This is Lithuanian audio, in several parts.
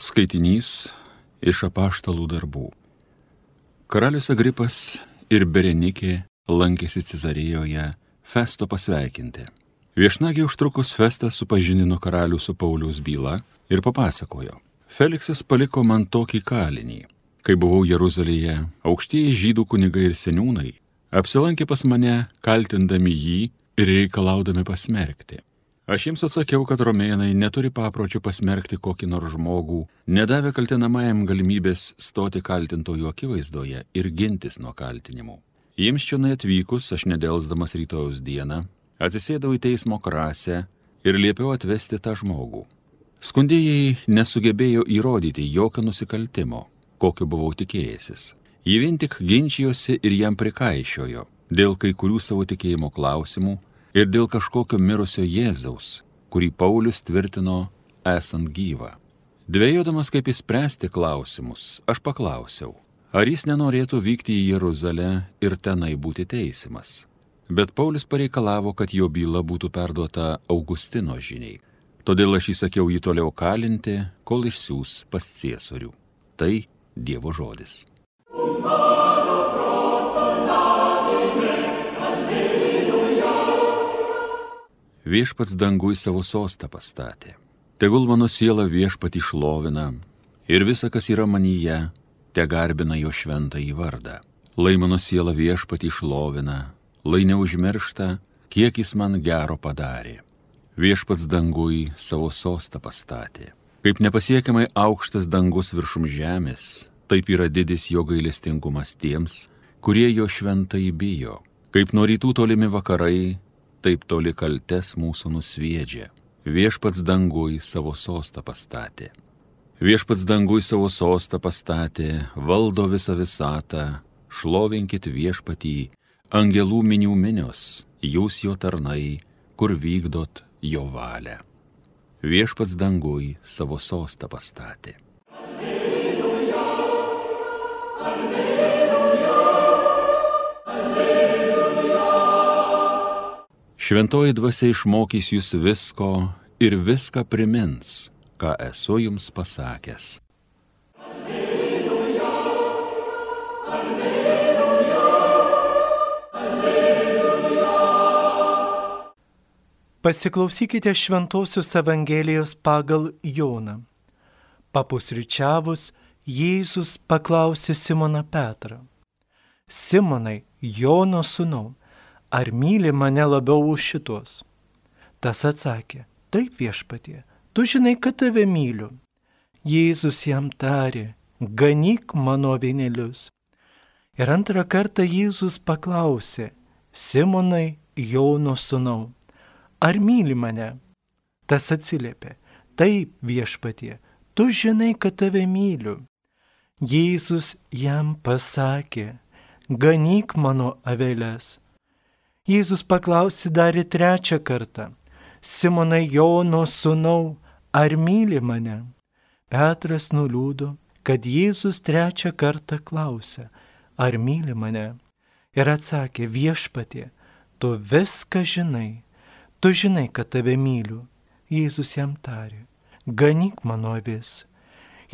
Skaitinys iš apaštalų darbų. Karalius Agripas ir Berenikė lankėsi Cezarėjoje Festo pasveikinti. Viešnagė užtrukus Festas supažinino karalių su Pauliaus byla ir papasakojo. Feliksas paliko man tokį kalinį. Kai buvau Jeruzalėje, aukštieji žydų kunigai ir seniūnai apsilankė pas mane, kaltindami jį ir reikalaudami pasmerkti. Aš jiems atsakiau, kad romėnai neturi papročių pasmerkti kokį nors žmogų, nedavė kaltinamajam galimybės stoti kaltintojų akivaizdoje ir gintis nuo kaltinimų. Jiems čia atvykus, aš nedelsdamas rytojus dieną, atsisėdau į teismo krasę ir liepiau atvesti tą žmogų. Skundėjai nesugebėjo įrodyti jokio nusikaltimo, kokio buvau tikėjęsis. Jie vien tik ginčijosi ir jam prikaišiojo dėl kai kurių savo tikėjimo klausimų ir dėl kažkokio mirusio Jėzaus, kurį Paulius tvirtino esant gyvą. Dvėjodamas kaip įspręsti klausimus, aš paklausiau, ar jis nenorėtų vykti į Jeruzalę ir tenai būti teisimas. Bet Paulius pareikalavo, kad jo byla būtų perduota Augustino žiniai. Todėl aš įsakiau jį toliau kalinti, kol išsiūs pas ciesorių. Tai Dievo žodis. Umano. Viešpats dangui savo sostą pastatė. Tegul mano siela viešpat išlovina ir visa, kas yra manyje, te garbina jo šventą į vardą. Lai mano siela viešpat išlovina, lai neužmiršta, kiek jis man gero padarė. Viešpats dangui savo sostą pastatė. Kaip nepasiekiamai aukštas dangus viršum žemės, taip yra didis jo gailestingumas tiems, kurie jo šventai bijo. Kaip nuo rytų tolimi vakarai, taip toli kaltes mūsų nusviedžia. Viešpats dangui savo sostą pastatė. Viešpats dangui savo sostą pastatė, valdo visą visatą, šlovinkit viešpatį, angelų minių minios, jūs jo tarnai, kur vykdot jo valią. Viešpats dangui savo sostą pastatė. Šventoji dvasia išmokys jūs visko ir viską primins, ką esu jums pasakęs. Alleluja, alleluja, alleluja. Pasiklausykite Šventojios Evangelijos pagal Joną. Papusryčiavus, Jėzus paklausė Simoną Petrą. Simonai, Jono sūnau, ar myli mane labiau už šitos? Tas atsakė, taip viešpatie, tu žinai, kad tave myliu. Jėzus jam tarė, ganyk mano vienelius. Ir antrą kartą Jėzus paklausė, Simonai Jono sūnau, ar myli mane? Tas atsiliepė, taip viešpatie, tu žinai, kad tave myliu. Jėzus jam pasakė, ganyk mano avelės. Jėzus paklausė dar į trečią kartą, Simonai Jono sūnau, ar myli mane? Petras nuliūdo, kad Jėzus trečią kartą klausė, ar myli mane? Ir atsakė viešpatie, tu viską žinai, tu žinai, kad tave myliu. Jėzus jam tarė, ganyk mano avis.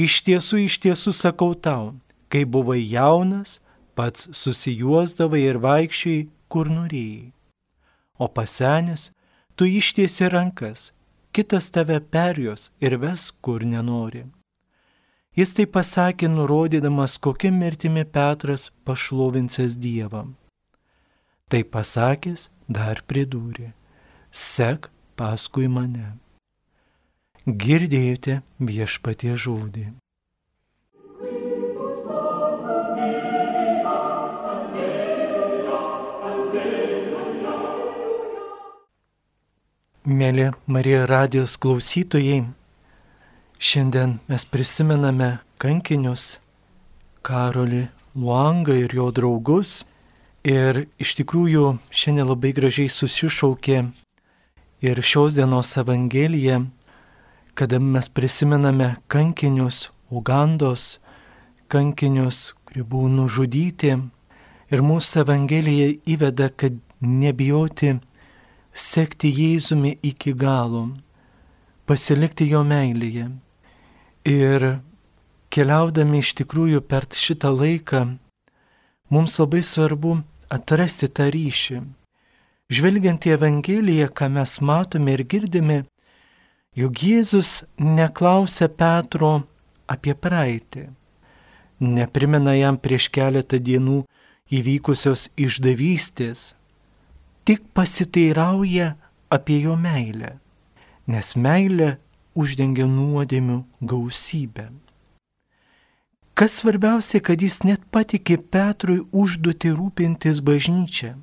Iš tiesų, iš tiesų sakau tau, kai buvai jaunas, pats susijuosdavai ir vaikščiai kur norėjai. O pasenęs, tu ištiesi rankas, kitas tave perjos ir ves kur nenori. Jis tai pasakė, nurodydamas, kokia mirtimi Petras pašlovinsės Dievą. Tai pasakęs, dar pridūrė, sek paskui mane. Girdėjote viešpatie žodį. Mėly Marija radijos klausytojai, šiandien mes prisimename kankinius Karolį Luangą ir jo draugus. Ir iš tikrųjų šiandien labai gražiai susišaukė ir šios dienos Evangelija, kada mes prisimename kankinius Ugandos, kankinius, kurie buvo nužudyti. Ir mūsų Evangelija įveda, kad nebijoti sekti Jėzumi iki galo, pasilikti jo meilėje. Ir keliaudami iš tikrųjų per šitą laiką, mums labai svarbu atrasti tą ryšį. Žvelgiant į Evangeliją, ką mes matome ir girdime, juk Jėzus neklausia Petro apie praeitį, neprimena jam prieš keletą dienų įvykusios išdavystės, tik pasiteirauja apie jo meilę, nes meilė uždengia nuodėmių gausybę. Kas svarbiausia, kad jis net patikė Petrui užduoti rūpintis bažnyčia.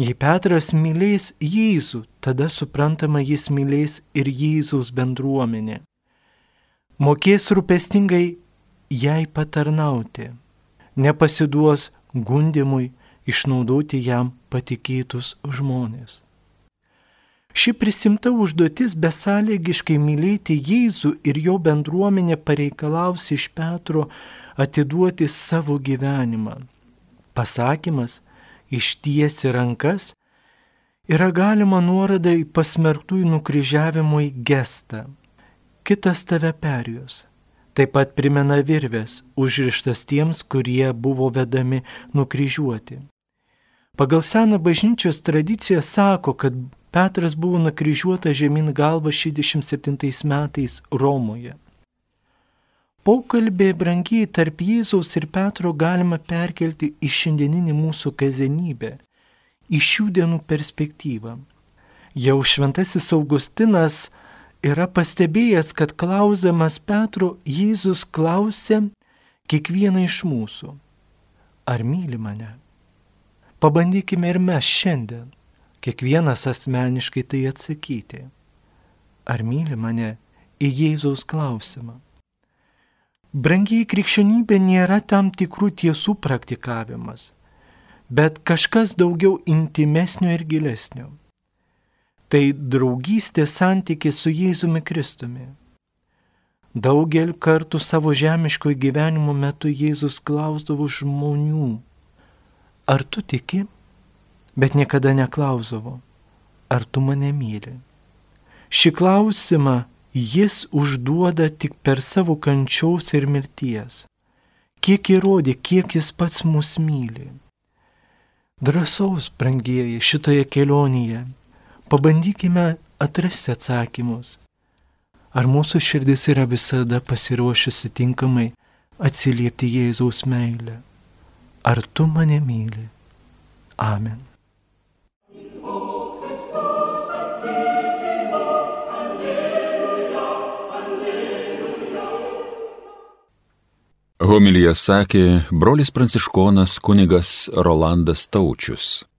Jei Petras mylės Jėzų, tada suprantama jis mylės ir Jėzaus bendruomenė. Mokės rūpestingai jai patarnauti, nepasiduos gundimui išnaudoti jam patikėtus žmonės. Ši prisimta užduotis besąlygiškai mylėti Jėzų ir jo bendruomenę pareikalaus iš Petro atiduoti savo gyvenimą. Pasakymas ištiesi rankas yra galima nuorada į pasmerktųjų nukryžiavimo į gestą. Kitas tave perjos. Taip pat primena virves, užrištas tiems, kurie buvo vedami nukryžiuoti. Pagal seną bažnyčios tradiciją sako, kad Petras buvo nukryžiuotas žemyn galva 67 metais Romoje. Pokalbė brangiai tarp Jėzaus ir Petro galima perkelti į šiandieninį mūsų kasdienybę, į šių dienų perspektyvą. Jau šventasis Augustinas yra pastebėjęs, kad klausdamas Petro, Jėzus klausė kiekvieną iš mūsų, ar myli mane? Pabandykime ir mes šiandien kiekvienas asmeniškai tai atsakyti. Ar myli mane į Jėzaus klausimą? Brangiai krikščionybė nėra tam tikrų tiesų praktikavimas, bet kažkas daugiau intimesnio ir gilesnio. Tai draugystė santykis su Jėzumi Kristumi. Daugelį kartų savo žemiškojo gyvenimo metu Jėzus klausdavo žmonių, ar tu tiki? bet niekada neklausdavo, ar tu mane myli. Šį klausimą jis užduoda tik per savo kančiaus ir mirties. Kiek įrodė, kiek jis pats mus myli. Drąsaus, brangieji, šitoje kelionėje pabandykime atrasti atsakymus. Ar mūsų širdis yra visada pasiruošusi tinkamai atsiliepti Jėzaus meilę? Ar tu mane myli? Amen. Homilyje sakė brolis pranciškonas kunigas Rolandas Taučius.